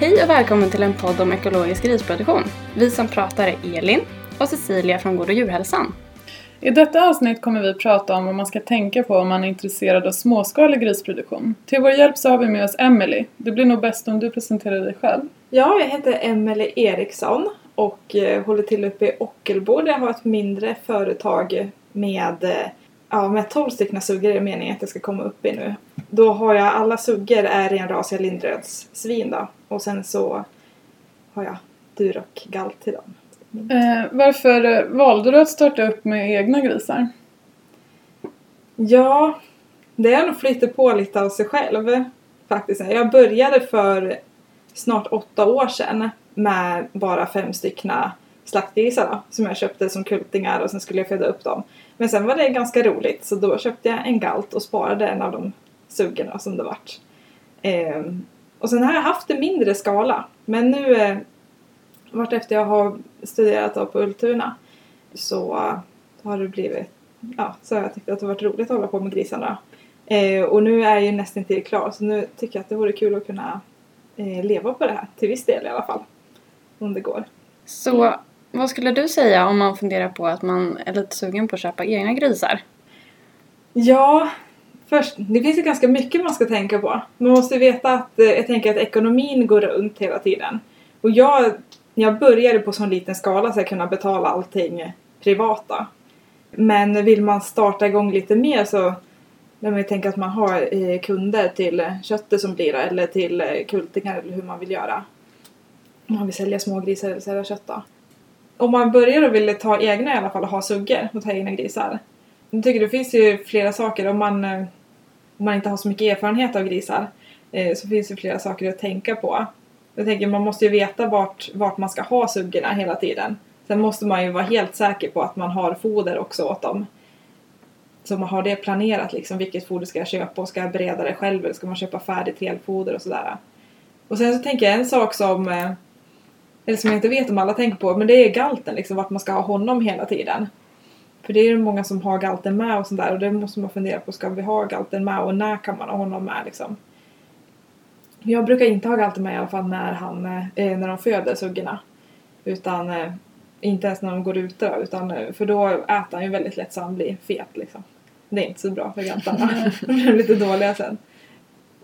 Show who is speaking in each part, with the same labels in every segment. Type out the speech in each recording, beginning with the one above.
Speaker 1: Hej och välkommen till en podd om ekologisk grisproduktion. Vi som pratar är Elin och Cecilia från Gård och djurhälsan.
Speaker 2: I detta avsnitt kommer vi prata om vad man ska tänka på om man är intresserad av småskalig grisproduktion. Till vår hjälp så har vi med oss Emily. Det blir nog bäst om du presenterar dig själv.
Speaker 3: Ja, jag heter Emelie Eriksson och eh, håller till uppe i Ockelbo där jag har ett mindre företag med, eh, ja, med 12 stycken suggor är det meningen att jag ska komma upp i nu. Då har jag alla suggor är renrasiga lindrödssvin då och sen så har jag dur och galt till dem.
Speaker 2: Eh, varför eh, valde du att starta upp med egna grisar?
Speaker 3: Ja, det har nog flyttat på lite av sig själv faktiskt. Jag började för snart åtta år sedan med bara fem styckna slaktgrisar då, som jag köpte som kultingar och sen skulle jag föda upp dem. Men sen var det ganska roligt så då köpte jag en galt och sparade en av de suggorna som det vart. Eh, och sen har jag haft en mindre skala men nu eh, vartefter jag har studerat på Ultuna så eh, har det blivit ja, så har jag tyckt att det varit roligt att hålla på med grisarna. Eh, och nu är jag ju nästan till klar så nu tycker jag att det vore kul att kunna eh, leva på det här till viss del i alla fall. Om det går.
Speaker 1: Så vad skulle du säga om man funderar på att man är lite sugen på att köpa egna grisar?
Speaker 3: Ja, först, det finns ju ganska mycket man ska tänka på. Man måste veta att, eh, jag tänker att ekonomin går runt hela tiden. Och jag, jag började på sån liten skala så jag kunde betala allting privata. Men vill man starta igång lite mer så när man tänker att man har eh, kunder till köttet som blir eller till eh, kultingar eller hur man vill göra. Om man vill sälja smågrisar eller sälja kött då. Om man börjar och vill ta egna i alla fall och ha suggor och ta egna grisar. Jag tycker det finns ju flera saker om man, eh, om man inte har så mycket erfarenhet av grisar eh, så finns det flera saker att tänka på. Jag tänker man måste ju veta vart, vart man ska ha suggorna hela tiden. Sen måste man ju vara helt säker på att man har foder också åt dem. Så man har det planerat liksom, vilket foder ska jag köpa och ska jag bereda det själv eller ska man köpa färdigt helfoder och sådär. Och sen så tänker jag en sak som, eh, eller som jag inte vet om alla tänker på, men det är galten liksom, vart man ska ha honom hela tiden. För det är ju många som har galten med och sådär och det måste man fundera på, ska vi ha galten med och när kan man ha honom med liksom? Jag brukar inte ha galten med i alla fall när han, eh, när de föder suggorna. Utan eh, inte ens när de går ute då, utan eh, för då äter han ju väldigt lätt så han blir fet liksom. Det är inte så bra för galtarna. De blir lite dåliga sen.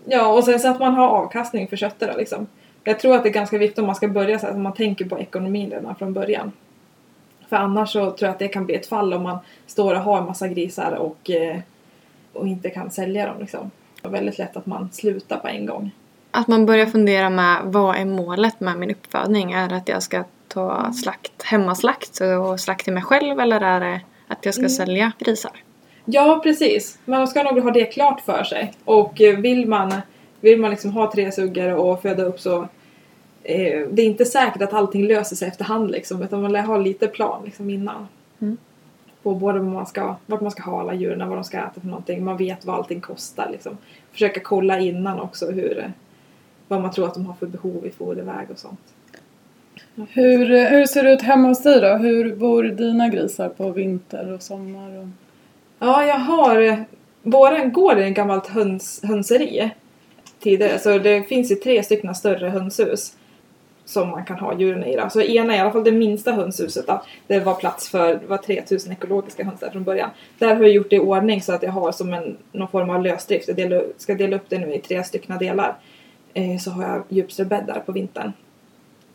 Speaker 3: Ja, och sen så att man har avkastning för köttet liksom. Jag tror att det är ganska viktigt om man ska börja så att man tänker på ekonomin redan från början. För annars så tror jag att det kan bli ett fall om man står och har en massa grisar och, eh, och inte kan sälja dem liksom. Det är väldigt lätt att man slutar på en gång.
Speaker 1: Att man börjar fundera med vad är målet med min uppfödning? Är det att jag ska ta slakt, hemmaslakt och slakt till mig själv eller är det att jag ska
Speaker 3: Mm.
Speaker 1: sälja grisar?
Speaker 3: Ja, precis. Man ska nog ha det klart för sig. Och eh, vill man, vill man liksom ha tre suggor och föda upp så eh, det är inte säkert att allting löser sig efterhand liksom, utan man lär ha lite plan liksom innan.
Speaker 1: Mm.
Speaker 3: På både vad man ska, vart man ska ha alla djuren, vad de ska äta för någonting. Man vet vad allting kostar liksom. Försöka kolla innan också hur, eh, vad man tror att de har för behov i foderväg och sånt.
Speaker 2: Hur, eh, hur ser det ut hemma hos dig då? Hur bor dina grisar på vinter och sommar? Och...
Speaker 3: Ja, jag har... Våran gård är ett gammalt höns, hönseri tidigare. Så det finns ju tre stycken större hönshus som man kan ha djuren i. Då. Så ena, i alla fall det minsta hönshuset, då, det var plats för det var 3000 ekologiska höns där från början. Där har jag gjort det i ordning så att jag har som en, någon form av lösdrift. Jag delar, ska dela upp det nu i tre stycken delar. Eh, så har jag djupströbäddar på vintern.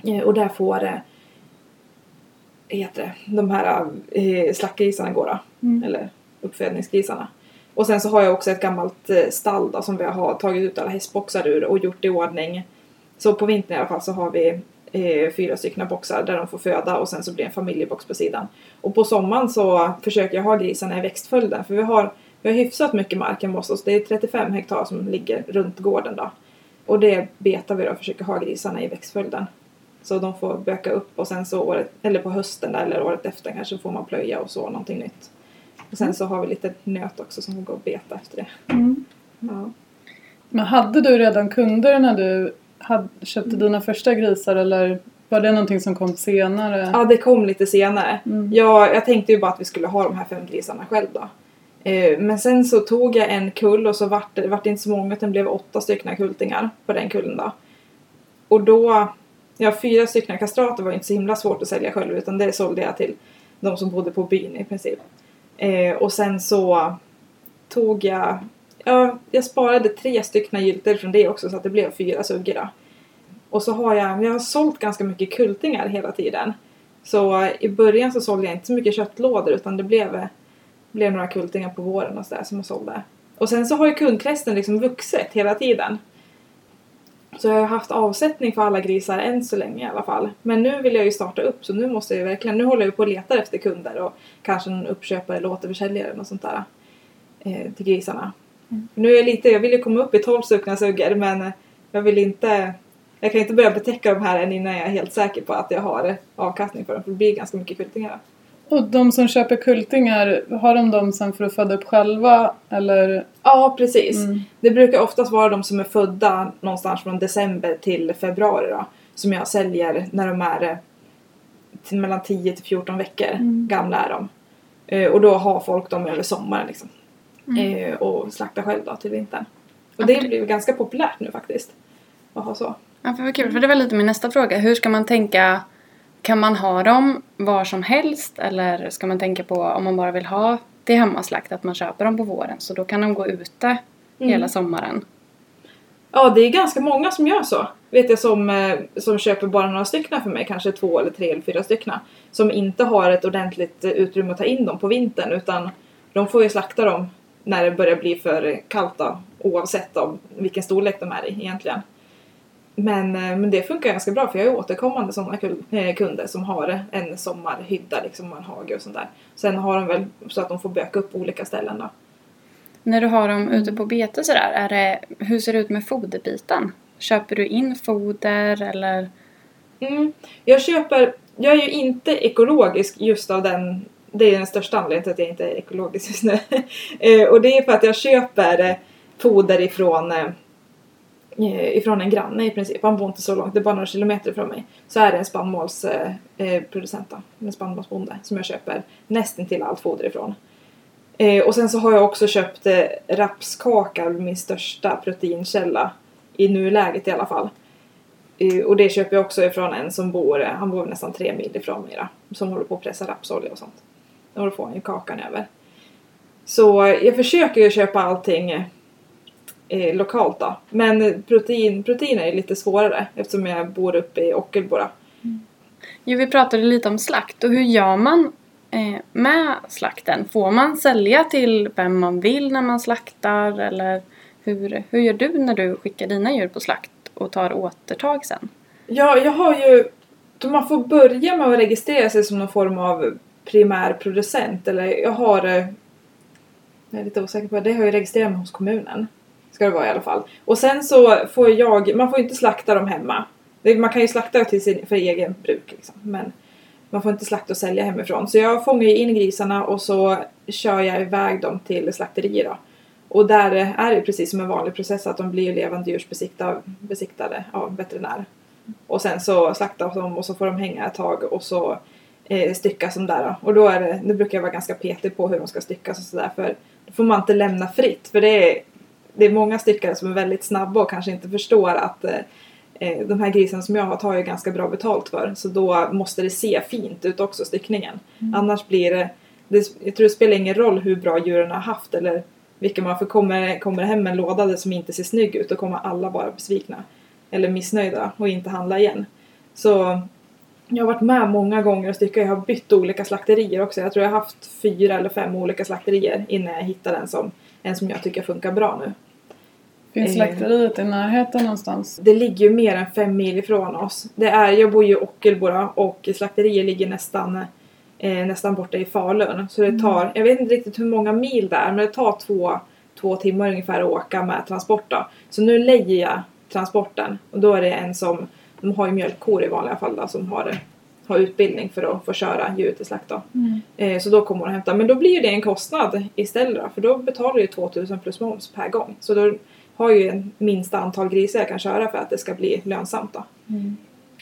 Speaker 3: Eh, och där får eh, heter det, de här eh, slaktgrisarna gå då.
Speaker 2: Mm.
Speaker 3: Eller uppfödningsgrisarna. Och sen så har jag också ett gammalt eh, stall då, som vi har tagit ut alla hästboxar ur och gjort i ordning. Så på vintern i alla fall så har vi eh, fyra stycken boxar där de får föda och sen så blir det en familjebox på sidan. Och på sommaren så försöker jag ha grisarna i växtföljden för vi har, vi har hyfsat mycket mark hemma hos oss. Det är 35 hektar som ligger runt gården då. Och det betar vi då och försöker ha grisarna i växtföljden. Så de får böka upp och sen så året, eller på hösten där, eller året efter kanske får man plöja och så någonting nytt. Och sen så har vi lite nöt också som får gå och beta efter det.
Speaker 2: Mm.
Speaker 3: Ja.
Speaker 2: Men hade du redan kunder när du hade, köpte dina första grisar eller var det någonting som kom senare?
Speaker 3: ja, det kom lite senare.
Speaker 2: Mm.
Speaker 3: Jag, jag tänkte ju bara att vi skulle ha de här fem grisarna själv då. Eh, men sen så tog jag en kull och så vart det, vart det inte så många utan det blev åtta stycken kultingar på den kullen då. och då, ja fyra stycken kastrater var inte så himla svårt att sälja själv utan det sålde jag till de som bodde på byn i princip. Eh, och sen så tog jag, ja jag sparade tre stycken gyltor från det också så att det blev fyra suggor då. Och så har jag, jag har sålt ganska mycket kultingar hela tiden. Så i början så sålde jag inte så mycket köttlådor utan det blev, blev några kultingar på våren och sådär som jag sålde. Och sen så har ju kundkretsen liksom vuxit hela tiden. Så jag har haft avsättning för alla grisar än så länge i alla fall. Men nu vill jag ju starta upp så nu måste jag verkligen, nu håller jag på och letar efter kunder och kanske en uppköpare eller återförsäljare och sånt där. Eh, till grisarna.
Speaker 2: Mm.
Speaker 3: Nu är jag lite, jag vill ju komma upp i 12 stycken suggor men jag vill inte jag kan inte börja betäcka de här än innan jag är helt säker på att jag har avkastning för dem för det blir ganska mycket kultingar.
Speaker 2: Och de som köper kultingar, har de dem sen för att föda upp själva eller?
Speaker 3: Ja, precis.
Speaker 2: Mm.
Speaker 3: Det brukar oftast vara de som är födda någonstans från december till februari då. Som jag säljer när de är eh, mellan 10 till 14 veckor
Speaker 2: Mm.
Speaker 3: gamla är de. Eh, och då har folk dem över sommaren liksom.
Speaker 1: Mm.
Speaker 3: Eh, och slaktar själv då till vintern. Och det blir ganska populärt nu faktiskt. Att ha så.
Speaker 1: Ja, för vad kul. För det var lite min nästa fråga. Hur ska man tänka? Kan man ha dem var som helst? Eller ska man tänka på om man bara vill ha till hemmaslakt att man köper dem på våren så då kan de gå ute
Speaker 3: Mm.
Speaker 1: hela sommaren?
Speaker 3: Ja, det är ganska många som gör så. Vet jag som, eh, som köper bara några stycken för mig, kanske två eller tre eller fyra stycken. Som inte har ett ordentligt eh, utrymme att ta in dem på vintern utan de får ju slakta dem när det börjar bli för kallt då, oavsett om vilken storlek de är i egentligen. Men, eh, men det funkar ganska bra för jag har återkommande sådana kunder som har en sommarhydda liksom en hage och sånt där. Sen har de väl så att de får böka upp olika ställen då.
Speaker 1: När du har dem ute på bete sådär, är det, hur ser det ut med foderbiten? Köper du in foder eller?
Speaker 3: Mm. Jag köper, jag är ju inte ekologisk just av den, det är den största anledningen till att jag inte är ekologisk just nu. Eh, och det är för att jag köper eh, foder ifrån, eh, eh, Eh, ifrån en granne i princip. Han bor inte så långt, det är bara några kilometer från mig. Så är det en spannmålsproducent, eh, eh, då, en spannmålsbonde som jag köper nästan till allt foder ifrån. Eh, och sen så har jag också köpt eh, rapskaka, min största proteinkälla i nuläget i alla fall. Eh, Och det köper jag också ifrån en som bor, han bor nästan tre mil ifrån mig då, Som håller på att pressa rapsolja och sånt. Och då får han ju kakan över. Så jag försöker ju köpa allting eh, lokalt då. Men protein, proteiner är lite svårare eftersom jag bor uppe i Ockelbo då.
Speaker 1: Jo, vi pratade lite om slakt och hur gör man eh, med slakten? Får man sälja till vem man vill när man slaktar eller hur, hur gör du när du skickar dina djur på slakt och tar återtag sen?
Speaker 3: Ja, jag har ju... Man får börja med att registrera sig som någon form av primärproducent. Eller jag har... eh, Jag är lite osäker på det. Det har jag registrerat mig hos kommunen. Ska det vara i alla fall. Och sen så får jag... Man får ju inte slakta dem hemma. Man kan ju slakta till sin, för egen bruk liksom. Men man får inte slakta och sälja hemifrån. Så jag fångar ju in grisarna och så kör jag iväg dem till slakterier då. Och där är det precis som en vanlig process att de blir levande djursbesiktade besiktade av veterinär. Och sen så slaktas de och så får de hänga ett tag och så eh, styckas de där. Då. Och då är det, nu brukar jag vara ganska petig på hur de ska styckas och sådär för då får man inte lämna fritt för det är, det är många styckare som är väldigt snabba och kanske inte förstår att eh, eh, de här grisarna som jag har tar ju ganska bra betalt för så då måste det se fint ut också styckningen. Annars blir det, det, jag tror det spelar ingen roll hur bra djuren har haft eller vilka man för kommer, kommer hem en låda som inte ser snygg ut då kommer alla vara besvikna eller missnöjda och inte handla igen. Så jag har varit med många gånger och styckat. Jag har bytt olika slakterier också. Jag tror jag har haft fyra eller fem olika slakterier innan jag hittade en som, en som jag tycker funkar bra nu.
Speaker 2: Finns
Speaker 3: Eh.
Speaker 2: slakteriet i närheten någonstans?
Speaker 3: Det ligger ju mer än fem mil ifrån oss. Det är, jag bor ju i Ockelbo och slakteriet ligger nästan, eh, nästan borta i Falun. Så det tar, jag vet inte riktigt hur många mil det är, men det tar två, två timmar ungefär att åka med transport då. Så nu lägger jag transporten och då är det en som, de har ju mjölkkor i vanliga fall då, som har, har utbildning för att få köra djur till slakt då.
Speaker 2: Mm.
Speaker 3: Eh, så då kommer hon och hämtar. Men då blir ju det en kostnad istället då, för då betalar du ju 2000 plus moms per gång. Så då har jag ju en minsta antal grisar jag kan köra för att det ska bli lönsamt då.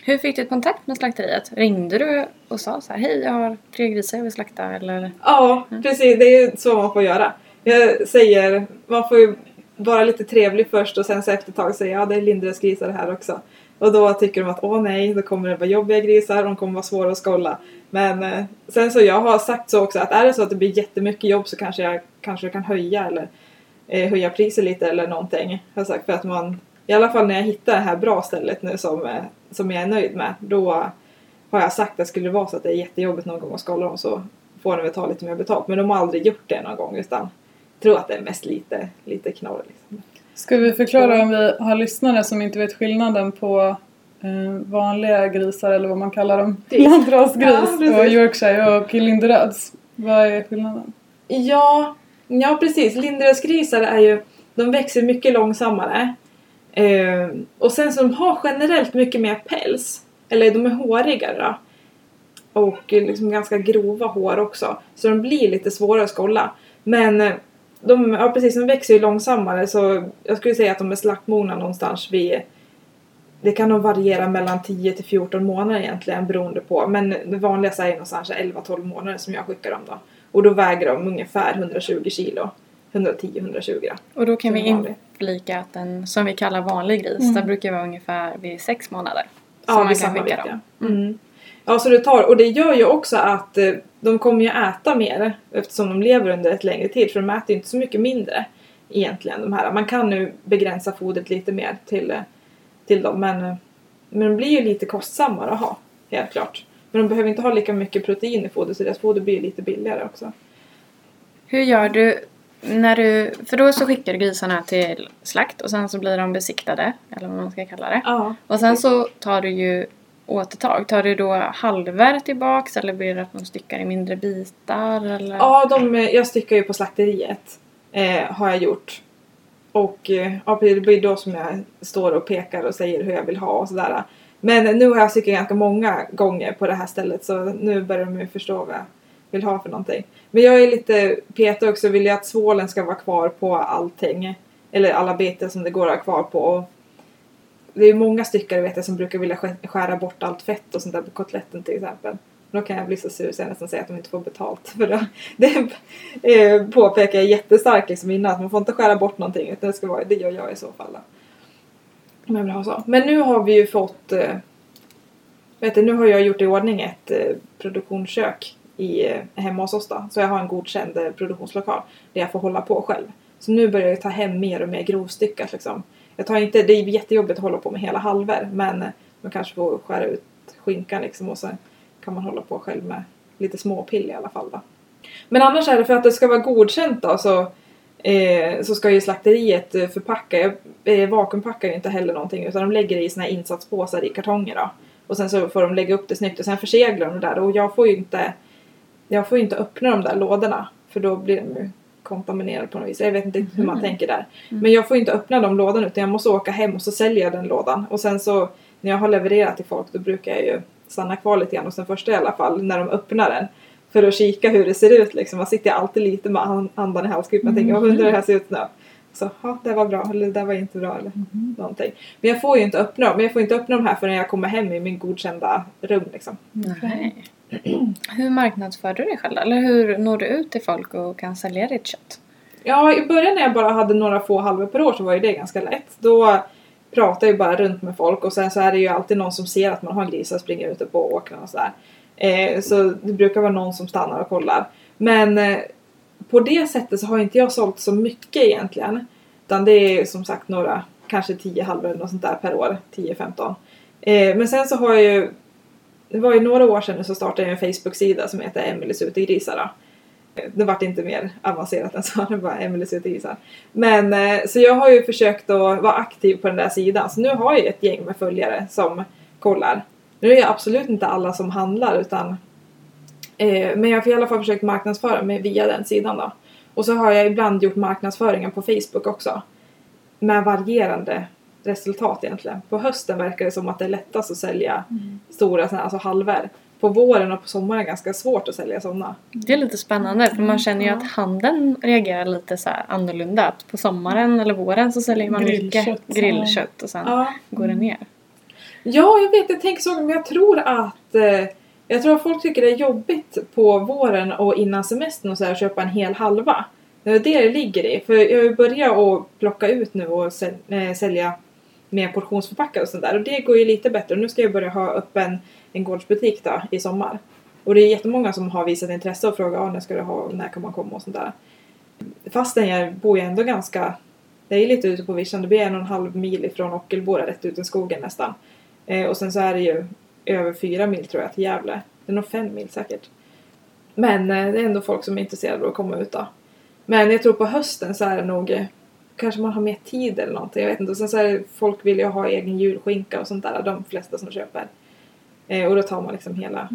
Speaker 1: Hur fick du kontakt med slakteriet? Ringde du och sa så här, hej jag har tre grisar jag vill slakta eller?
Speaker 3: Ja, precis. Det är så man får göra. Jag säger, man får ju vara lite trevlig först och sen så efter ett tag säga ja det är Lindres grisar här också. Och då tycker de att åh nej, då kommer det vara jobbiga grisar, de kommer vara svåra att skålla. Men eh, sen så jag har sagt så också att är det så att det blir jättemycket jobb så kanske jag kanske kan höja eller eh, höja priset lite eller någonting. Har sagt för att man, i alla fall när jag hittar det här bra stället nu som, eh, som jag är nöjd med, då har jag sagt att skulle det vara så att det är jättejobbigt någon gång att skala dem så får de väl ta lite mer betalt. Men de har aldrig gjort det någon gång utan tror att det är mest lite, lite knorr. Liksom.
Speaker 2: Ska vi förklara om vi har lyssnare som inte vet skillnaden på eh, vanliga grisar eller vad man kallar dem?
Speaker 3: Gris.
Speaker 2: Lantrasgris
Speaker 3: Ja, precis.
Speaker 2: och Yorkshire och Linderöds. Vad är skillnaden?
Speaker 3: Ja, ja precis. Linderödsgrisar är ju, de växer mycket långsammare. Eh, och sen så de har generellt mycket mer päls. Eller de är hårigare då. Och liksom ganska grova hår också. Så de blir lite svårare att skålla. Men eh, de, ja precis, de växer ju långsammare så jag skulle säga att de är slaktmogna någonstans vid det kan nog variera mellan 10 till 14 månader egentligen beroende på. Men det vanligaste är någonstans 11-12 månader som jag skickar dem då. Och då väger de ungefär 120 kilo. 110-120 då.
Speaker 1: Och då kan vi inflika att den som vi kallar vanlig gris,
Speaker 2: Mm.
Speaker 1: där brukar vara ungefär vid sex månader.
Speaker 3: Ja,
Speaker 1: man kan skicka
Speaker 3: vikt,
Speaker 1: dem.
Speaker 3: ja. Mm. Ja, så det tar, och det gör ju också att eh, de kommer ju äta mer eftersom de lever under ett längre tid för de äter ju inte så mycket mindre egentligen de här. Man kan nu begränsa fodret lite mer till, eh, till dem men, eh, men de blir ju lite kostsammare att ha, helt klart. Men de behöver inte ha lika mycket protein i fodret så deras foder blir lite billigare också.
Speaker 1: Hur gör du när du, för då så skickar du grisarna till slakt och sen så blir de besiktade, eller vad man ska kalla det.
Speaker 3: Ja.
Speaker 1: Och sen så tar du ju återtag. Tar du då halver tillbaks eller blir det att de styckar i mindre bitar eller?
Speaker 3: Ja, de, jag styckar ju på slakteriet. Eh, har jag gjort. Och eh, ja, det blir då som jag står och pekar och säger hur jag vill ha och sådär. Men nu har jag cyklat ganska många gånger på det här stället så nu börjar de ju förstå vad jag vill ha för någonting. Men jag är lite petig också, vill jag att svålen ska vara kvar på allting. Eller alla beten som det går att ha kvar på. Och det är många styckare vet jag som brukar vilja skära bort allt fett och sånt där på kotletten till exempel. Då kan jag bli så sur så jag nästan säger att de inte får betalt. För det, det eh, påpekar jag jättestarkt liksom innan att man får inte skära bort någonting utan det ska vara, det gör jag i så fall. Då. Om jag vill ha så. Men nu har vi ju fått eh, vet du, nu har jag gjort i ordning ett eh, produktionskök i, eh, hemma hos oss då. Så jag har en godkänd eh, produktionslokal där jag får hålla på själv. Så nu börjar jag ta hem mer och mer grovstyckat liksom. Jag tar inte, det är jättejobbigt att hålla på med hela halvor men eh, man kanske får skära ut skinkan liksom och sen kan man hålla på själv med lite småpill i alla fall då. Men annars är det för att det ska vara godkänt då så, eh, så ska ju slakteriet eh, förpacka, eh, vakuumpackar ju inte heller någonting utan de lägger det i här insatspåsar i kartonger då. Och sen så får de lägga upp det snyggt och sen förseglar de det där och jag får ju inte jag får ju inte öppna de där lådorna för då blir de ju kontaminerade på något vis. Jag vet inte hur man
Speaker 1: Mhm.
Speaker 3: tänker där. Men jag får ju inte öppna de lådorna utan jag måste åka hem och så säljer jag den lådan. Och sen så när jag har levererat till folk då brukar jag ju stanna kvar lite grann hos den första i alla fall när de öppnar den. För att kika hur det ser ut liksom. Man sitter alltid lite med an- andan i halsgropen och tänker jag undrar hur det här ser ut nu. Så ja, det var bra eller det var inte bra eller någonting. Men jag får ju inte öppna dem. Men jag får inte öppna de här förrän jag kommer hem i min godkända rum liksom.
Speaker 1: Nej. Hur marknadsför du dig själv Eller hur når du ut till folk och kan sälja ditt kött?
Speaker 3: Ja, i början när jag bara hade några få halvor per år så var ju det ganska lätt. Då pratar jag ju bara runt med folk och sen så är det ju alltid någon som ser att man har grisar och springer ute på åkrarna och sådär. Eh, så det brukar vara någon som stannar och kollar. Men eh, på det sättet så har inte jag sålt så mycket egentligen. Utan det är som sagt några, kanske 10 halvor eller något sånt där per år. 10-15. Eh, men sen så har jag ju, det var ju några år sedan nu så startade jag en Facebook-sida som heter Emelies utegrisar då. Eh, det vart inte mer avancerat än så, det var Emelies utegrisar. Men eh, så jag har ju försökt att vara aktiv på den där sidan. Så nu har jag ett gäng med följare som kollar. Nu är det absolut inte alla som handlar utan eh, men jag har i alla fall försökt marknadsföra mig via den sidan då. Och så har jag ibland gjort marknadsföringen på Facebook också. Med varierande resultat egentligen. På hösten verkar det som att det är lättast att sälja stora såna alltså halvor. På våren och på sommaren är det ganska svårt att sälja sådana.
Speaker 1: Det är lite spännande för man känner ju
Speaker 3: Ja.
Speaker 1: att handeln reagerar lite så annorlunda. På sommaren eller våren så säljer man mycket
Speaker 2: Grillkött, ja.
Speaker 1: grillkött och sen
Speaker 3: Ja.
Speaker 1: går det ner.
Speaker 3: Ja, jag vet, jag tänker så, men jag tror att eh, jag tror att folk tycker det är jobbigt på våren och innan semestern och så här, köpa en hel halva. Det är det det ligger i. För jag har ju börjat att plocka ut nu och säl- eh, sälja mer portionsförpackade och sånt där. Och det går ju lite bättre. Och nu ska jag börja ha öppen en, gårdsbutik då i sommar. Och det är jättemånga som har visat intresse och frågat ah, när ska du ha och när kan man komma och sånt där. Fastän jag bor ju ändå ganska, det är lite ute på vischan, det blir en och en halv mil ifrån Ockelbo rätt ut i skogen nästan. Eh, och sen så är det ju över fyra mil tror jag till Gävle. Det är nog fem mil säkert. Men eh, det är ändå folk som är intresserade av att komma ut då. Men jag tror på hösten så är det nog eh, kanske man har mer tid eller någonting. Jag vet inte. Och sen så är det, folk vill ju ha egen julskinka och sånt där. De flesta som köper. Och då tar man liksom hela.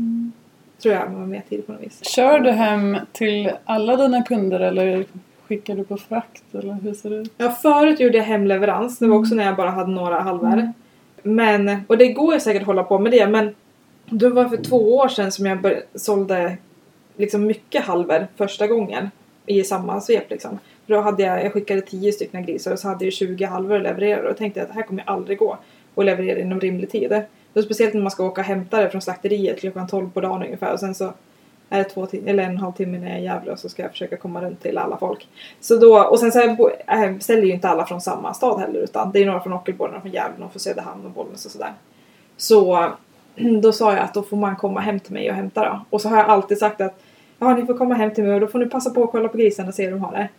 Speaker 3: Tror jag man har mer tid på något vis.
Speaker 2: Kör du hem till alla dina kunder eller skickar du på frakt eller hur ser det ut?
Speaker 3: Ja, förut gjorde jag hemleverans. Det var också när jag bara hade några halvor.
Speaker 2: Mm.
Speaker 3: Men, och det går ju säkert att hålla på med det. Men det var för två år sedan som jag bör, sålde liksom mycket halvor första gången. I samma svep liksom. För då hade jag, jag skickade 10 stycken grisar och så hade jag 20 halvor att leverera. Och då tänkte jag att det här kommer aldrig gå att leverera inom rimlig tid. Då speciellt när man ska åka och hämta det från slakteriet klockan 12 på dagen ungefär. Och sen så är det två tim- eller en halvtimme när jag är i Gävle och så ska jag försöka komma runt till alla folk. Så då, och sen så är, bo- äh, ställer ju inte alla från samma stad heller utan det är några från Ockelbo, några från Gävle, några från Söderhamn och Bollnäs och sådär. Så då sa jag att då får man komma hem till mig och hämta då. Och så har jag alltid sagt att ja, ni får komma hem till mig och då får ni passa på att kolla på grisarna och se hur de har det.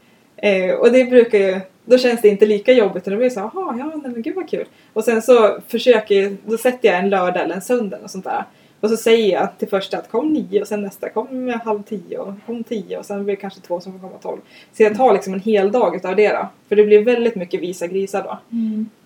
Speaker 3: Eh, och det brukar ju, då känns det inte lika jobbigt utan då blir det så här, jaha, ja nej men gud vad kul. Och sen så försöker jag, då sätter jag en lördag eller en söndag och sånt där. Och så säger jag till första att kom nio och sen nästa kom halv tio och kom tio och sen blir det kanske två som får komma tolv. Så jag tar liksom en hel dag utav det då. För det blir väldigt mycket visa grisar då.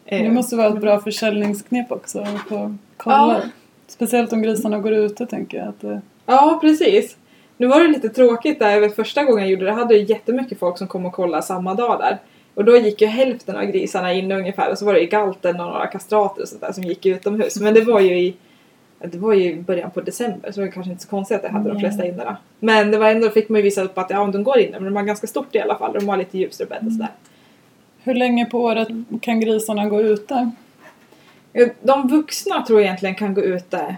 Speaker 3: Eh,
Speaker 2: Det måste vara ett bra försäljningsknep också att få kolla.
Speaker 3: Ja.
Speaker 2: Speciellt om grisarna går ute tänker jag. Att det,
Speaker 3: Ja, precis. Nu var det lite tråkigt där, jag vet första gången jag gjorde det hade jag jättemycket folk som kom och kollade samma dag där. Och då gick ju hälften av grisarna in ungefär och så var det galten och några kastrater och sånt där som gick utomhus. Men det var ju i det var ju början på december så det var kanske inte så konstigt att jag hade de
Speaker 2: Nej.
Speaker 3: flesta inne då. Men det var ändå, fick man ju visa upp att ja, de går inne men de har ganska stort i alla fall. De har lite ljusare bädd och sådär.
Speaker 2: hur länge på året kan grisarna gå ute?
Speaker 3: De vuxna tror jag egentligen kan gå ute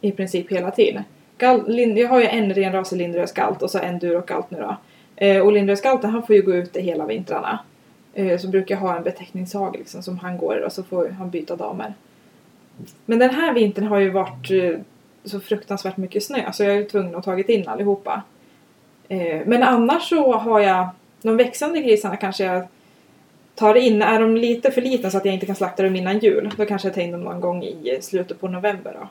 Speaker 3: i princip hela tiden. Gal- jag har ju en renrasig lindrös galt och så en durokalt nu då. Eh, och lindrösgalten han får ju gå ute hela vintrarna. Eh, så brukar jag ha en betäckningshage liksom, som han går och så får han byta damer. Men den här vintern har ju varit eh, så fruktansvärt mycket snö så jag är ju tvungen att tagit in allihopa. Eh, men annars så har jag de växande grisarna kanske jag tar in. Är de lite för liten så att jag inte kan slakta dem innan jul då kanske jag tar in dem någon gång i eh, slutet på november då.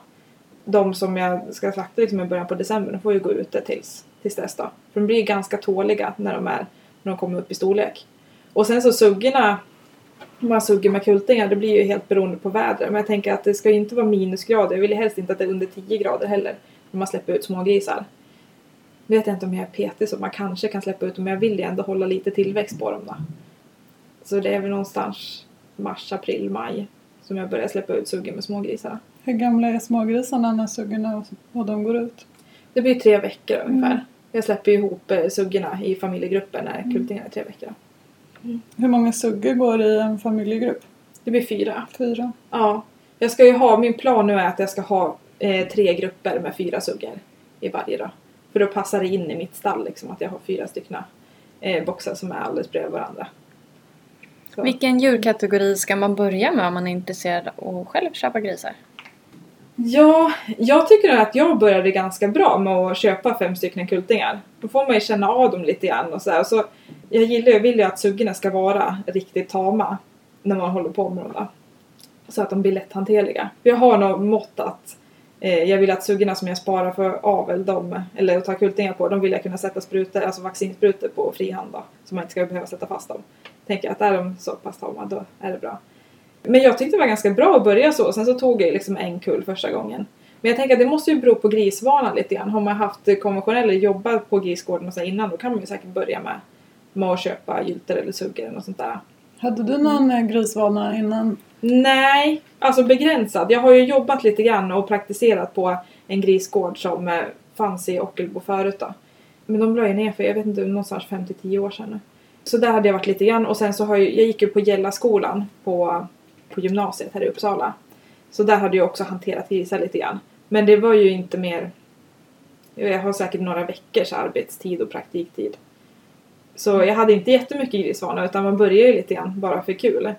Speaker 3: De som jag ska slakta liksom i början på december de får ju gå ute tills, tills dess då. För de blir ju ganska tåliga när de, är, när de kommer upp i storlek. Och sen så suggorna man suger med kultingar det blir ju helt beroende på vädret. Men jag tänker att det ska ju inte vara minusgrader. Jag vill helst inte att det är under 10 grader heller. När man släpper ut smågrisar. Nu vet jag inte om jag är petig så man kanske kan släppa ut dem men jag vill ju ändå hålla lite tillväxt på dem då. Så det är väl någonstans mars, april, maj som jag börjar släppa ut suggor med smågrisarna.
Speaker 2: Hur gamla är smågrisarna när suggorna och, de går ut?
Speaker 3: Det blir tre veckor ungefär. Jag släpper ihop eh, suggorna i familjegrupper när kultingarna är tre veckor.
Speaker 2: Hur många suggor går i en familjegrupp?
Speaker 3: Det blir fyra.
Speaker 2: Fyra?
Speaker 3: Ja. Jag ska ju ha, min plan nu är att jag ska ha eh, tre grupper med fyra suggor i varje då. För då passar det in i mitt stall liksom att jag har fyra stycken eh, boxar som är alldeles bredvid varandra. Så.
Speaker 1: Vilken djurkategori ska man börja med om man är intresserad av att själv köpa grisar?
Speaker 3: Ja, jag tycker att jag började ganska bra med att köpa fem stycken kultingar. Då får man ju känna av dem lite grann och så här. Och så, jag gillar jag vill ju att suggorna ska vara riktigt tama när man håller på med dem. Så att de blir lätthanterliga. Jag har nog mått att eh, jag vill att suggorna som jag sparar för avel, de, eller att ta kultingar på, de vill jag kunna sätta sprutor, alltså vaccinsprutor på frihand då. Så man inte ska behöva sätta fast dem. Tänker jag att är de så pass tama, då är det bra. Men jag tyckte det var ganska bra att börja så. Sen så tog jag liksom en kull första gången. Men jag tänker att det måste ju bero på grisvanan lite grann. Har man haft konventionell eller jobbat på grisgården och så innan då kan man ju säkert börja med, med att köpa gylter eller suggor eller något sånt där.
Speaker 2: Hade du någon mm. grisvana innan?
Speaker 3: Nej, alltså begränsad. Jag har ju jobbat lite grann och praktiserat på en grisgård som eh, fanns i Ockelbo förut då. Men de la ju ner för, jag vet inte, någonstans 5-10 år sedan. Så där hade jag varit lite grann och sen så har jag, jag gick ju på Gällaskolan på, på gymnasiet här i Uppsala. Så där hade jag också hanterat grisar lite grann. Men det var ju inte mer, jag har säkert några veckors arbetstid och praktiktid. Så jag hade inte jättemycket grisvana utan man började ju lite grann bara för kul.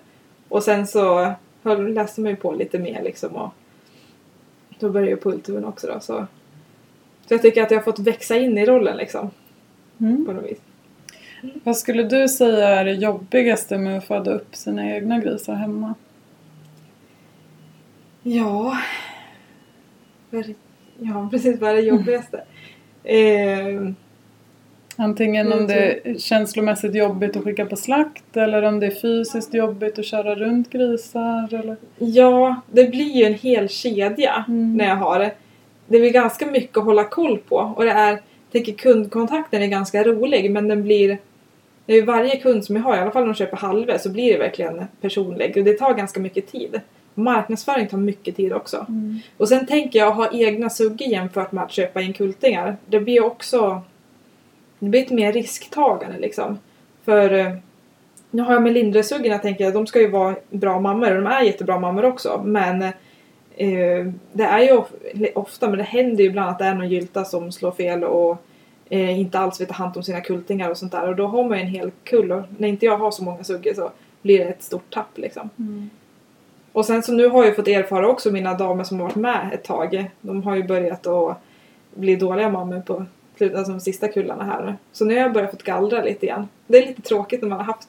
Speaker 3: Och sen så höll, läste man ju på lite mer liksom och då började ju Pulturen också då så. Så jag tycker att jag har fått växa in i rollen liksom
Speaker 2: Mm.
Speaker 3: på något vis.
Speaker 2: Vad skulle du säga är det jobbigaste med att föda upp sina egna grisar hemma?
Speaker 3: Ja. Ja, precis. Vad är det jobbigaste? Eh,
Speaker 2: Antingen om
Speaker 3: Mm,
Speaker 2: det är känslomässigt jobbigt att skicka på slakt eller om det är fysiskt jobbigt att köra runt grisar eller...
Speaker 3: ja, det blir ju en hel kedja
Speaker 2: Mm.
Speaker 3: när jag har det. Det blir ganska mycket att hålla koll på och det är, jag tycker kundkontakten är ganska rolig men den blir det är varje kund som jag har, i alla fall om de köper halva, så blir det verkligen personlig och det tar ganska mycket tid. Marknadsföring tar mycket tid också.
Speaker 2: Mm.
Speaker 3: Och sen tänker jag ha egna suggor jämfört med att köpa in kultingar. Det blir också det blir ett mer risktagande liksom. För eh, nu har jag med Lindre-suggorna tänker jag, de ska ju vara bra mammor och de är jättebra mammor också. Men eh, det är ju of- ofta, men det händer ju ibland att det är någon gylta som slår fel och eh, inte alls vill ta hand om sina kultingar och sånt där. Och då har man ju en hel kull och när inte jag har så många suggor så blir det ett stort tapp liksom.
Speaker 2: Mm.
Speaker 3: Och sen så nu har jag fått erfara också mina damer som har varit med ett tag. De har ju börjat att bli dåliga mammor på alltså de sista kullarna här. Så nu har jag börjat fått gallra lite igen. Det är lite tråkigt när man har haft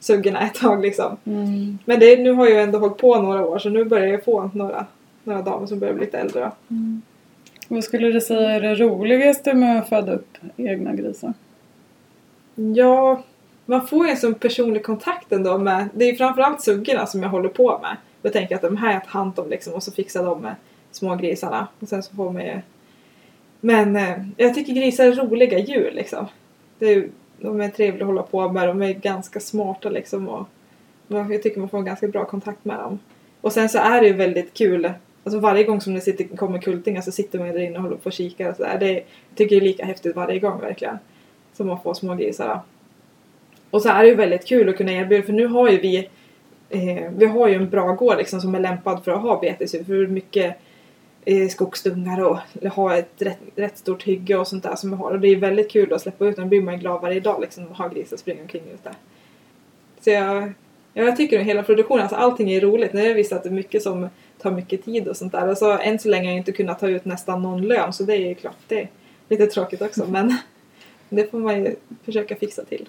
Speaker 3: suggorna ett tag liksom.
Speaker 2: Mm.
Speaker 3: Men det, nu har jag ändå hållit på några år så nu börjar jag få några, några damer som börjar bli lite äldre. då.
Speaker 2: Vad skulle du säga är det roligaste med att föda upp egna grisar?
Speaker 3: Ja, man får ju en sån personlig kontakt ändå med, det är ju framförallt suggorna som jag håller på med. Jag tänker att de här jag hand om liksom och så fixar de med små grisarna. Och sen så får man ju... Men eh, jag tycker grisar är roliga djur liksom. Det är, de är trevliga att hålla på med, de är ganska smarta liksom och jag tycker man får en ganska bra kontakt med dem. Och sen så är det ju väldigt kul Alltså varje gång som det sitter, kommer kultingar så sitter man ju där inne och håller på och kikar och sådär. Det tycker jag tycker är lika häftigt varje gång verkligen. Som att få små grisar. Och så är det ju väldigt kul att kunna erbjuda för nu har ju vi eh, vi har ju en bra gård liksom som är lämpad för att ha betesdjur. För mycket eh, skogsdungar och ha ett rätt, rätt stort hygge och sånt där som vi har. Och det är väldigt kul att släppa ut. Då blir man glad varje dag liksom att ha grisar springa omkring ute. Så jag, ja, jag tycker att hela produktionen, alltså allting är roligt. Nu är det visst att det är mycket som tar mycket tid och sånt där. Och så än så länge har jag inte kunnat ta ut nästan någon lön så det är ju klart det är lite tråkigt också men det får man ju försöka fixa till.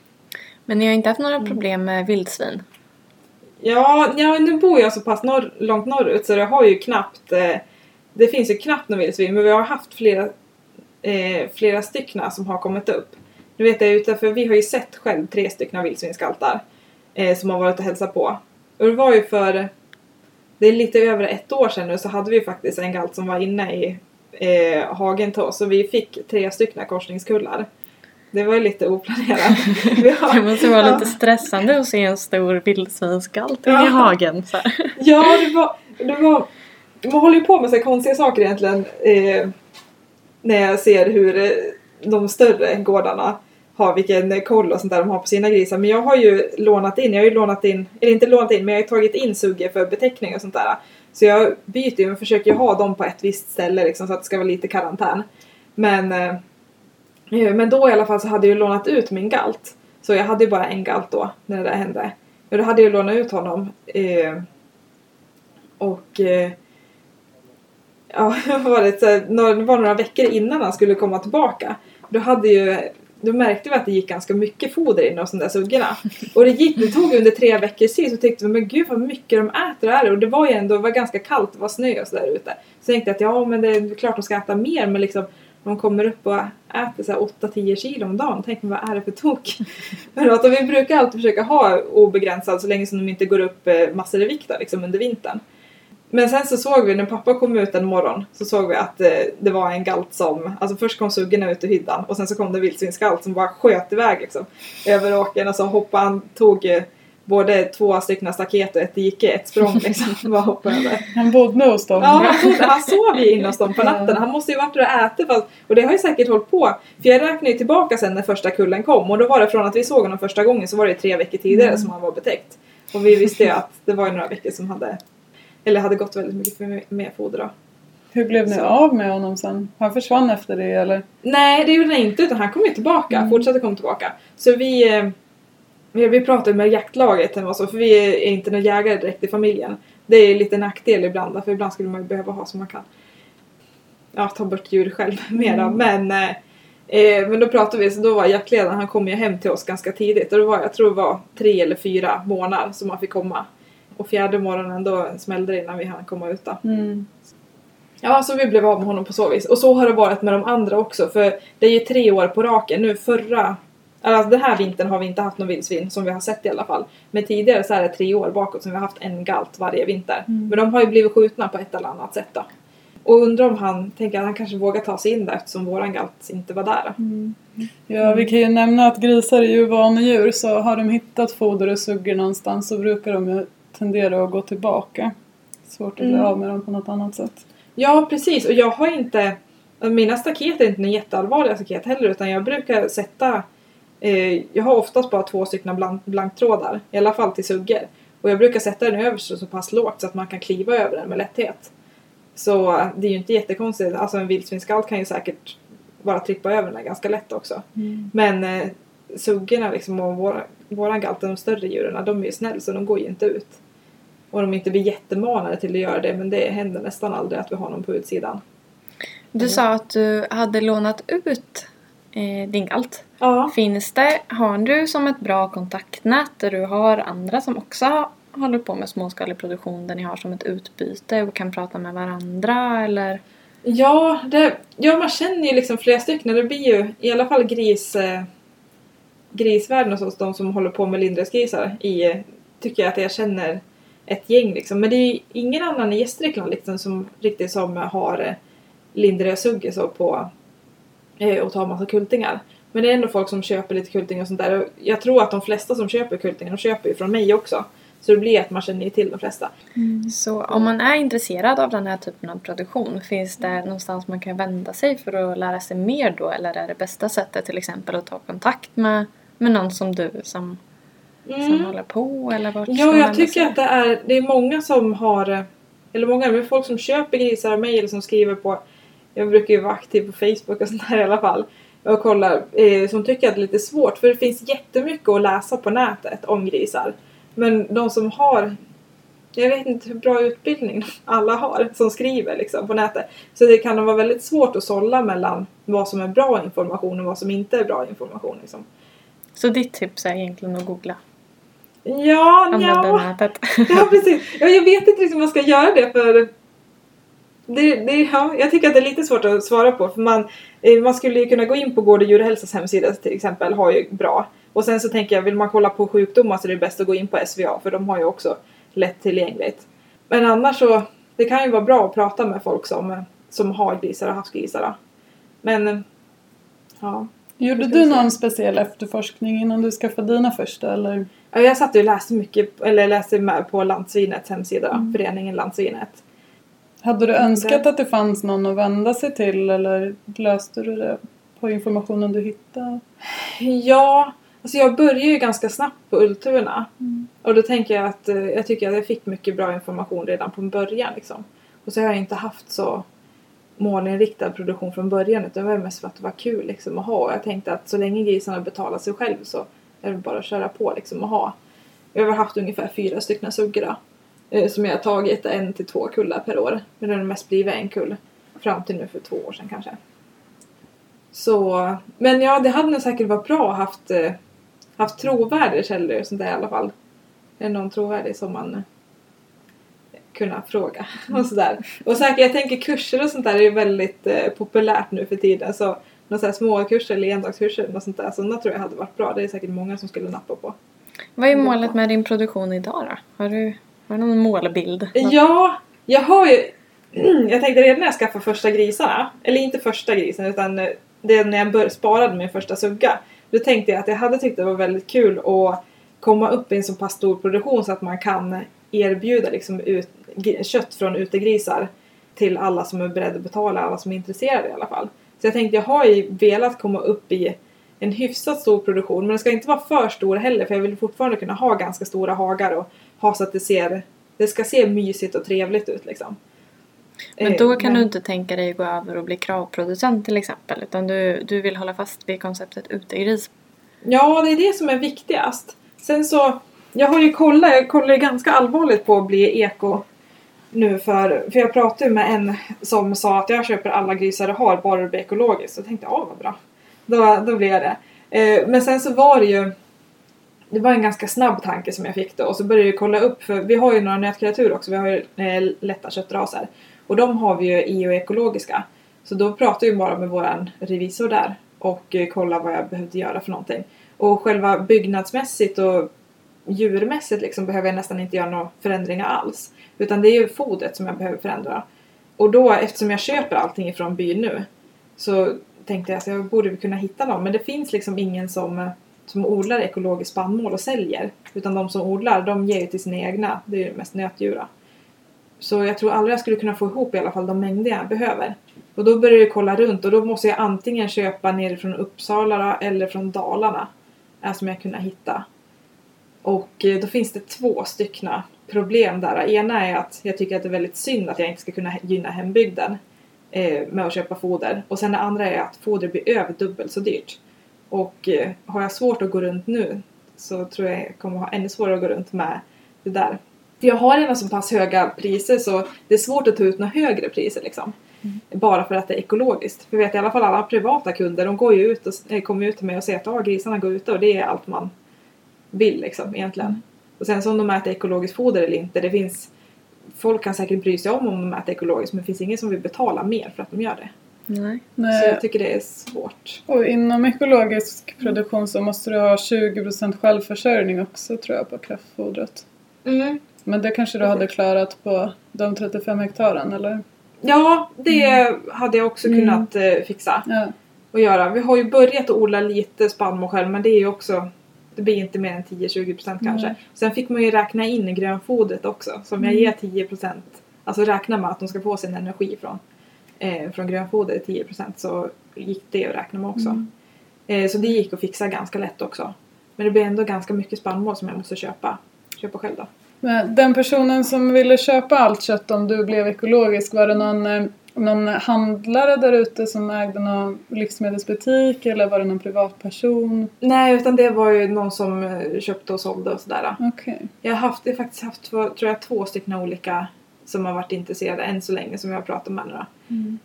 Speaker 1: Men ni har inte haft några problem med vildsvin?
Speaker 3: Ja, ja nu bor jag så pass norr, långt norrut så det har ju knappt eh, Det finns ju knappt något vildsvin men vi har haft flera eh, Flera stycken som har kommit upp. Nu vet jag utanför, vi har ju sett själv tre stycken vildsvinsgaltar eh, som har varit och hälsat på. Och det var ju för Det är lite över ett år sedan nu så hade vi faktiskt en galt som var inne i eh, hagen till oss och vi fick tre stycken korsningskullar. Det var lite oplanerat. Har-
Speaker 1: Det måste vara
Speaker 3: Ja.
Speaker 1: lite stressande att se en stor vildsvinsgalt
Speaker 3: Ja.
Speaker 1: i hagen. Så. här.
Speaker 3: Ja, det var, det var... Man håller ju på med så konstiga saker egentligen. Eh, när jag ser hur eh, de större gårdarna har vilken koll och sånt där de har på sina grisar. Men jag har ju lånat in, jag har ju lånat in, eller inte lånat in, men jag har tagit in suggor för beteckning och sånt där. Så jag byter ju, men försöker ju ha dem på ett visst ställe liksom så att det ska vara lite karantän. Men, eh, men då i alla fall så hade jag ju lånat ut min galt. Så jag hade ju bara en galt då när det där hände. Och då hade jag lånat ut honom. Eh, och eh, ja, var det, så det var några veckor innan han skulle komma tillbaka. Då hade ju då märkte vi att det gick ganska mycket foder in hos de där suggorna. Och det gick, det tog under tre veckor sist så tyckte vi men gud vad mycket de äter här. Och det var ju ändå, det var ganska kallt, det var snö och sådär ute. Så tänkte jag att ja men det är klart de ska äta mer men liksom de kommer upp och äter så här 8-10 kilo om dagen. Tänk vad är det för tok? Men att vi brukar alltid försöka ha obegränsat så länge som de inte går upp eh, massor i vikt liksom under vintern. Men sen så såg vi när pappa kom ut en morgon så såg vi att eh, det var en galt som, alltså först kom suggorna ut ur hyddan och sen så kom det vildsvinsgalt som bara sköt iväg liksom över åkern och så hoppade han, tog eh, både två stycken staket och ett dike, ett språng liksom. bara hoppade över.
Speaker 2: Han bodde hos dem.
Speaker 3: Ja, han, trodde, han sov ju inne hos dem på natten. Han måste ju varit där och ätit. Fast, och det har ju säkert hållit på. För jag räknar ju tillbaka sen när första kullen kom. Och då var det från att vi såg honom första gången så var det tre veckor tidigare
Speaker 2: Mm.
Speaker 3: som han var betäckt. Och vi visste ju att det var ju några veckor som hade eller hade gått väldigt mycket för mer foder då.
Speaker 2: Hur blev ni
Speaker 3: Så.
Speaker 2: av med honom sen? Han försvann efter det eller?
Speaker 3: Nej, det gjorde han inte utan han kom ju tillbaka.
Speaker 2: Mm.
Speaker 3: Fortsatte komma tillbaka. Så vi, eh, vi, vi pratade med jaktlaget hemma så, för vi är inte några jägare direkt i familjen. Det är lite nackdel ibland för ibland skulle man ju behöva ha så man kan ja, ta bort djur själv mera. Men, eh, eh, men då pratade vi, så då var jaktledaren, han kom ju hem till oss ganska tidigt och det var, jag tror det var tre eller fyra månader som han fick komma. Och fjärde morgonen då smällde det innan vi hann komma ut.
Speaker 2: Mm.
Speaker 3: Ja, så vi blev av med honom på så vis. Och så har det varit med de andra också för det är ju tre år på raken. Nu förra, alltså den här vintern har vi inte haft någon vildsvin som vi har sett i alla fall. Men tidigare så är det tre år bakåt som vi har haft en galt varje vinter.
Speaker 2: Mm.
Speaker 3: Men de har ju blivit skjutna på ett eller annat sätt då. Och undrar om han tänker att han kanske vågar ta sig in där eftersom våran galt inte var där. Då.
Speaker 2: Ja, vi kan ju nämna att grisar är ju vanedjur så har de hittat foder och suggor någonstans så brukar de ju tendera att gå tillbaka. Svårt att bli
Speaker 3: Mm.
Speaker 2: av med dem på något annat sätt.
Speaker 3: Ja, precis. Och jag har inte... Mina staket är inte några jätteallvarliga staket heller utan jag brukar sätta... Eh, jag har oftast bara två stycken blank, blanktrådar. I alla fall till suggor. Och jag brukar sätta den överst så pass lågt så att man kan kliva över den med lätthet. Så eh, det är ju inte jättekonstigt. Alltså en vildsvinsskalt kan ju säkert bara trippa över den där ganska lätt också. Men eh, suggorna liksom och våra, våran galt, de större djuren, de är ju snäll så de går ju inte ut. Och de inte blir jättemanade till att göra det men det händer nästan aldrig att vi har någon på utsidan.
Speaker 1: Du sa att du hade lånat ut eh, din galt.
Speaker 3: Ja.
Speaker 1: Finns det, har du som ett bra kontaktnät där du har andra som också håller på med småskalig produktion där ni har som ett utbyte och kan prata med varandra eller?
Speaker 3: Ja, det, ja, man känner ju liksom flera stycken. Det blir ju i alla fall gris, eh, grisvärlden och så, de som håller på med lindrösgrisar i, tycker jag att jag känner ett gäng liksom. Men det är ju ingen annan i Gästrikland liksom som riktigt som har eh, lindrösugge så på och tar massa kultingar. Men det är ändå folk som köper lite kultingar och sånt där. Och jag tror att de flesta som köper kultingar, de köper ju från mig också. Så det blir att man känner ju till de flesta.
Speaker 1: Så om man är intresserad av den här typen av produktion, finns det någonstans man kan vända sig för att lära sig mer då? Eller är det bästa sättet till exempel att ta kontakt med, med någon som du som, som håller på? Eller vart
Speaker 3: Ja, jag
Speaker 1: vända
Speaker 3: tycker
Speaker 1: sig?
Speaker 3: att det är, det är många som har, eh, eller många, men folk som köper grisar av mig eller som skriver på, jag brukar ju vara aktiv på Facebook och sånt där i alla fall, och kollar, eh, som tycker att det är lite svårt för det finns jättemycket att läsa på nätet om grisar. Men de som har, jag vet inte hur bra utbildning alla har som skriver liksom på nätet. Så det kan vara väldigt svårt att sålla mellan vad som är bra information och vad som inte är bra information. Liksom.
Speaker 1: Så ditt tips är egentligen att googla?
Speaker 3: Ja,
Speaker 1: Använda
Speaker 3: ja.
Speaker 1: nätet?
Speaker 3: Ja precis. Ja, jag vet inte riktigt om man ska göra det för det, det, ja, jag tycker att det är lite svårt att svara på för man, eh, man skulle ju kunna gå in på Gård och djurhälsas hemsida till exempel, har ju bra. Och sen så tänker jag, vill man kolla på sjukdomar så är det bäst att gå in på SVA för de har ju också lättillgängligt. Men annars så, det kan ju vara bra att prata med folk som, som har grisar och haft grisar. då. Men, ja.
Speaker 2: Gjorde du någon speciell efterforskning innan du skaffade dina första eller?
Speaker 3: Ja, Jag satt och läste mycket, eller läste med på Landsvinets hemsida,
Speaker 2: Mm.
Speaker 3: föreningen Landsvinet.
Speaker 2: Hade du önskat att det fanns någon att vända sig till eller löste du det på informationen du hittade?
Speaker 3: Ja, alltså jag började ju ganska snabbt på Ultuna.
Speaker 2: Mm.
Speaker 3: Och då tänker jag att eh, jag tycker att jag fick mycket bra information redan från början liksom. Och så har jag inte haft så målinriktad produktion från början utan det var mest för att det var kul liksom att ha. Och jag tänkte att så länge grisarna betalar sig själv så är det bara att köra på liksom och ha. Jag har haft ungefär fyra stycken suggor som jag har tagit en till två kullar per år. Men det har mest blivit en kull fram till nu för två år sedan kanske. Så, men ja, det hade nog säkert varit bra att haft, eh, haft trovärdiga källor och sånt där i alla fall. Är någon trovärdig som man eh, kunna fråga och sådär. Och säkert, jag tänker kurser och sånt där är ju väldigt eh, populärt nu för tiden. Så några små kurser eller endagskurser och sånt där. Sådana tror jag hade varit bra. Det är säkert många som skulle nappa på.
Speaker 1: Vad är målet med din produktion idag då? Har du, har du någon målbild?
Speaker 3: Ja, jag har ju... Jag tänkte redan när jag skaffade första grisarna, eller inte första grisen utan eh, det när jag bör, sparade min första sugga. Då tänkte jag att jag hade tyckt det var väldigt kul att komma upp i en så pass stor produktion så att man kan erbjuda liksom ut, kött från utegrisar till alla som är beredda att betala, alla som är intresserade i alla fall. Så jag tänkte jag har ju velat komma upp i en hyfsat stor produktion men den ska inte vara för stor heller för jag vill fortfarande kunna ha ganska stora hagar och ha så att det ser det ska se mysigt och trevligt ut liksom.
Speaker 1: Men
Speaker 3: Eh,
Speaker 1: då kan
Speaker 3: men-
Speaker 1: du inte tänka dig att gå över och bli kravproducent till exempel. Utan du, du vill hålla fast vid konceptet utegris.
Speaker 3: Ja, det är det som är viktigast. Sen så, jag har ju kollat, jag kollar ganska allvarligt på att bli eko, nu för, för jag pratade med en som sa att jag köper alla grisar du har bara det blir ekologiskt. Så jag tänkte ja vad bra. Då, då blir jag det. Eh, men sen så var det ju det var en ganska snabb tanke som jag fick då och så började jag kolla upp för vi har ju några nötkreatur också, vi har ju eh, lätta köttraser. Och de har vi ju EU-ekologiska. Så då pratade jag bara med våran revisor där och eh, kollade vad jag behövde göra för någonting. Och själva byggnadsmässigt och djurmässigt liksom behöver jag nästan inte göra några förändringar alls. Utan det är ju fodret som jag behöver förändra. Och då eftersom jag köper allting ifrån byn nu så tänkte jag att jag borde kunna hitta någon. Men det finns liksom ingen som, som odlar ekologisk spannmål och säljer. Utan de som odlar de ger ju till sina egna. Det är ju mest nötdjura. Så jag tror aldrig jag skulle kunna få ihop i alla fall de mängder jag behöver. Och då börjar jag kolla runt och då måste jag antingen köpa nerifrån Uppsala eller från Dalarna. Som jag kunde hitta. Och eh, då finns det två styckna problem där. Ena är att jag tycker att det är väldigt synd att jag inte ska kunna gynna hembygden eh, med att köpa foder. Och sen det andra är att foder blir över dubbelt så dyrt. Och eh, har jag svårt att gå runt nu så tror jag jag kommer ha ännu svårare att gå runt med det där. För jag har redan så pass höga priser så det är svårt att ta ut några högre priser liksom. Mm. Bara för att det är ekologiskt. För jag vet i alla fall alla privata kunder, de går ju ut och eh, kommer ut till mig och säger att ah, grisarna går ute och det är allt man vill liksom egentligen. Mm. Och sen så om de äter ekologiskt foder eller inte, det finns Folk kan säkert bry sig om om de äter ekologiskt men det finns ingen som vill betala mer för att de gör det.
Speaker 1: Nej.
Speaker 3: Så jag tycker det är svårt.
Speaker 2: Och inom ekologisk produktion så måste du ha 20% självförsörjning också tror jag på kraftfodret.
Speaker 3: Mm.
Speaker 2: Men det kanske du hade klarat på de 35 hektaren eller?
Speaker 3: Ja, det mm. hade jag också kunnat eh, fixa
Speaker 2: Ja.
Speaker 3: och göra. Vi har ju börjat att odla lite spannmål själv men det är ju också det blir inte mer än 10-20% kanske.
Speaker 2: Mm.
Speaker 3: Sen fick man ju räkna in grönfodret också. Så om jag
Speaker 2: Mm.
Speaker 3: ger 10% alltså räkna med att de ska få sin energi från, eh, från grönfodret 10% så gick det att räkna med också.
Speaker 2: Mm.
Speaker 3: Eh, så det gick att fixa ganska lätt också. Men det blir ändå ganska mycket spannmål som jag måste köpa, köpa själv då.
Speaker 2: Men den personen som ville köpa allt kött om du blev ekologisk, var det någon, eh, någon handlare där ute som ägde någon livsmedelsbutik eller var det någon privatperson?
Speaker 3: Nej, utan det var ju någon som eh, köpte och sålde och sådär.
Speaker 2: Okej.
Speaker 3: Jag har, haft, jag har faktiskt haft tror jag, två stycken olika som har varit intresserade än så länge som jag har pratat med då.
Speaker 2: Mm.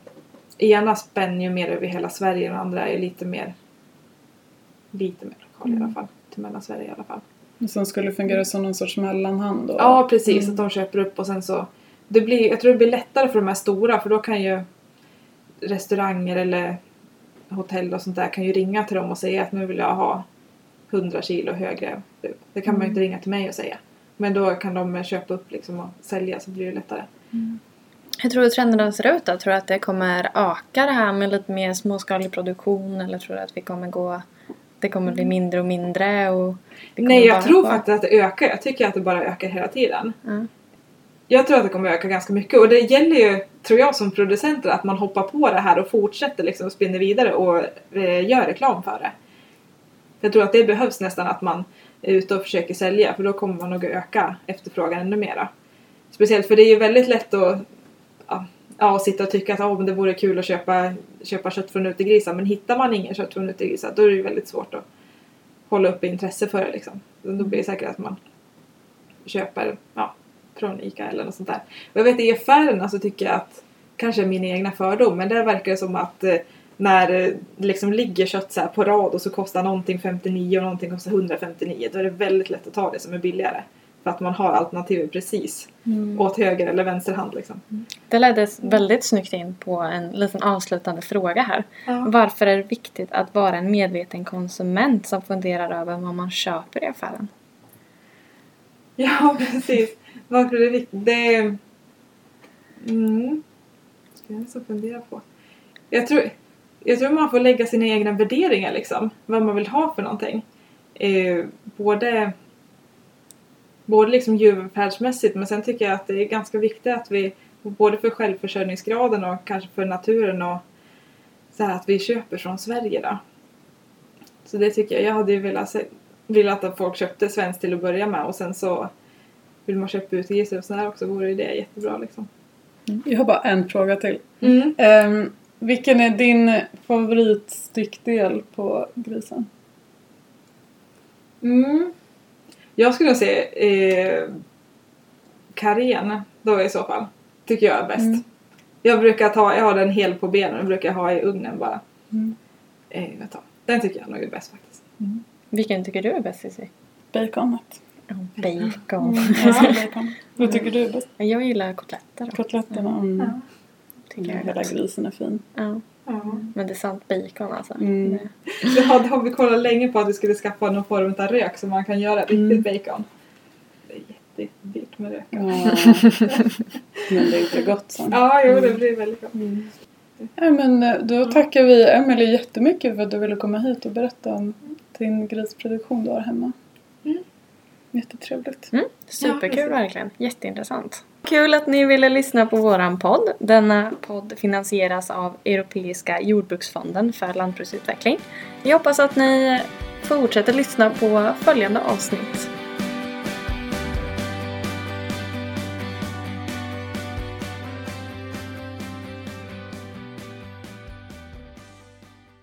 Speaker 3: Ena spänner ju mer över hela Sverige och den andra är lite mer lite mer lokal i alla fall. Till Mellansverige i alla fall.
Speaker 2: Som skulle fungera som någon sorts mellanhand då?
Speaker 3: Ja precis,
Speaker 2: Mm.
Speaker 3: att de köper upp och sen så det blir, jag tror det blir lättare för de här stora för då kan ju restauranger eller hotell och sånt där kan ju ringa till dem och säga att nu vill jag ha 100 kilo högre bud. Det kan man ju
Speaker 2: Mm.
Speaker 3: inte ringa till mig och säga. Men då kan de köpa upp liksom och sälja så blir det lättare.
Speaker 1: Hur tror du trenderna ser ut då? Tror du att det kommer öka det här med lite mer småskalig produktion eller tror du att vi kommer gå det kommer bli mindre och mindre och
Speaker 3: Nej jag tror
Speaker 1: vara-
Speaker 3: faktiskt att det ökar. Jag tycker att det bara ökar hela tiden.
Speaker 1: Ja.
Speaker 3: Jag tror att det kommer öka ganska mycket och det gäller ju, tror jag som producenter, att man hoppar på det här och fortsätter liksom och spinner vidare och eh, gör reklam för det. Jag tror att det behövs nästan att man ute och försöker sälja för då kommer man nog öka efterfrågan ännu mera. Speciellt för det är ju väldigt lätt att ja, ja, sitta och tycka att oh, men det vore kul att köpa, köpa kött från utegrisar men hittar man ingen kött från utegrisar då är det ju väldigt svårt att hålla uppe intresse för det liksom. Då blir det säkert att man köper ja, från ICA eller något sånt där. Och jag vet i affärerna så tycker jag att, kanske min egna fördom, men där verkar det som att eh, när det liksom ligger kött så på rad och så kostar någonting 59 och någonting kostar 159 då är det väldigt lätt att ta det som är billigare. För att man har alternativet precis
Speaker 2: Mm.
Speaker 3: åt höger eller vänster hand liksom.
Speaker 1: Det ledde väldigt snyggt in på en liten avslutande fråga här.
Speaker 3: Ja.
Speaker 1: Varför är det viktigt att vara en medveten konsument som funderar över vad man köper i affären?
Speaker 3: Ja, precis. Varför är det viktigt? Det är... Mm. Ska jag så fundera på. Jag tror, jag tror man får lägga sina egna värderingar liksom. Vad man vill ha för någonting. Eh, både både liksom djurvälfärdsmässigt men sen tycker jag att det är ganska viktigt att vi både för självförsörjningsgraden och kanske för naturen och så här att vi köper från Sverige då. Så det tycker jag. Jag hade ju velat, se, velat att folk köpte svenskt till att börja med och sen så vill man köpa utegrisar och sådär också vore ju det jättebra liksom.
Speaker 2: Jag har bara en fråga till.
Speaker 3: Mm.
Speaker 2: Ehm, vilken är din favoritstyckdel på grisen?
Speaker 3: Mm. Jag skulle nog säga eh, karen då i så fall. tycker jag är bäst.
Speaker 2: Mm.
Speaker 3: Jag brukar ta, jag har den hel på benen och brukar ha i ugnen bara.
Speaker 2: Mm.
Speaker 3: Eh, den tycker jag nog är bäst faktiskt.
Speaker 1: Vilken tycker du är bäst Cissi?
Speaker 2: Baconet.
Speaker 1: Bacon.
Speaker 2: Mm, älskar bacon. Vad tycker du är bäst?
Speaker 1: Jag gillar kotletter. Då.
Speaker 2: Kotletterna? Mm.
Speaker 3: Ja.
Speaker 1: Tycker jag är
Speaker 2: Hela grisen är fin.
Speaker 1: Ja.
Speaker 3: Ja.
Speaker 1: Men det är sant bacon alltså.
Speaker 2: Mm.
Speaker 1: Det-
Speaker 3: har, har vi kollat länge på att vi skulle skaffa någon form av rök så man kan göra riktigt
Speaker 2: Mm.
Speaker 3: bacon. Det är jättedyrt med rök.
Speaker 2: Ja. Men det blir gott sen.
Speaker 3: Ja, jo det blir väldigt gott.
Speaker 2: Ja, men eh, då tackar vi Emelie jättemycket för att du ville komma hit och berätta om din grisproduktion du har hemma.
Speaker 3: Mm.
Speaker 2: Jättetrevligt.
Speaker 1: Mm,
Speaker 3: Ja,
Speaker 1: superkul
Speaker 3: precis.
Speaker 1: verkligen. Jätteintressant. Kul att ni ville lyssna på våran podd. Denna podd finansieras av Europeiska jordbruksfonden för lantbruksutveckling. Vi hoppas att ni fortsätter lyssna på följande avsnitt.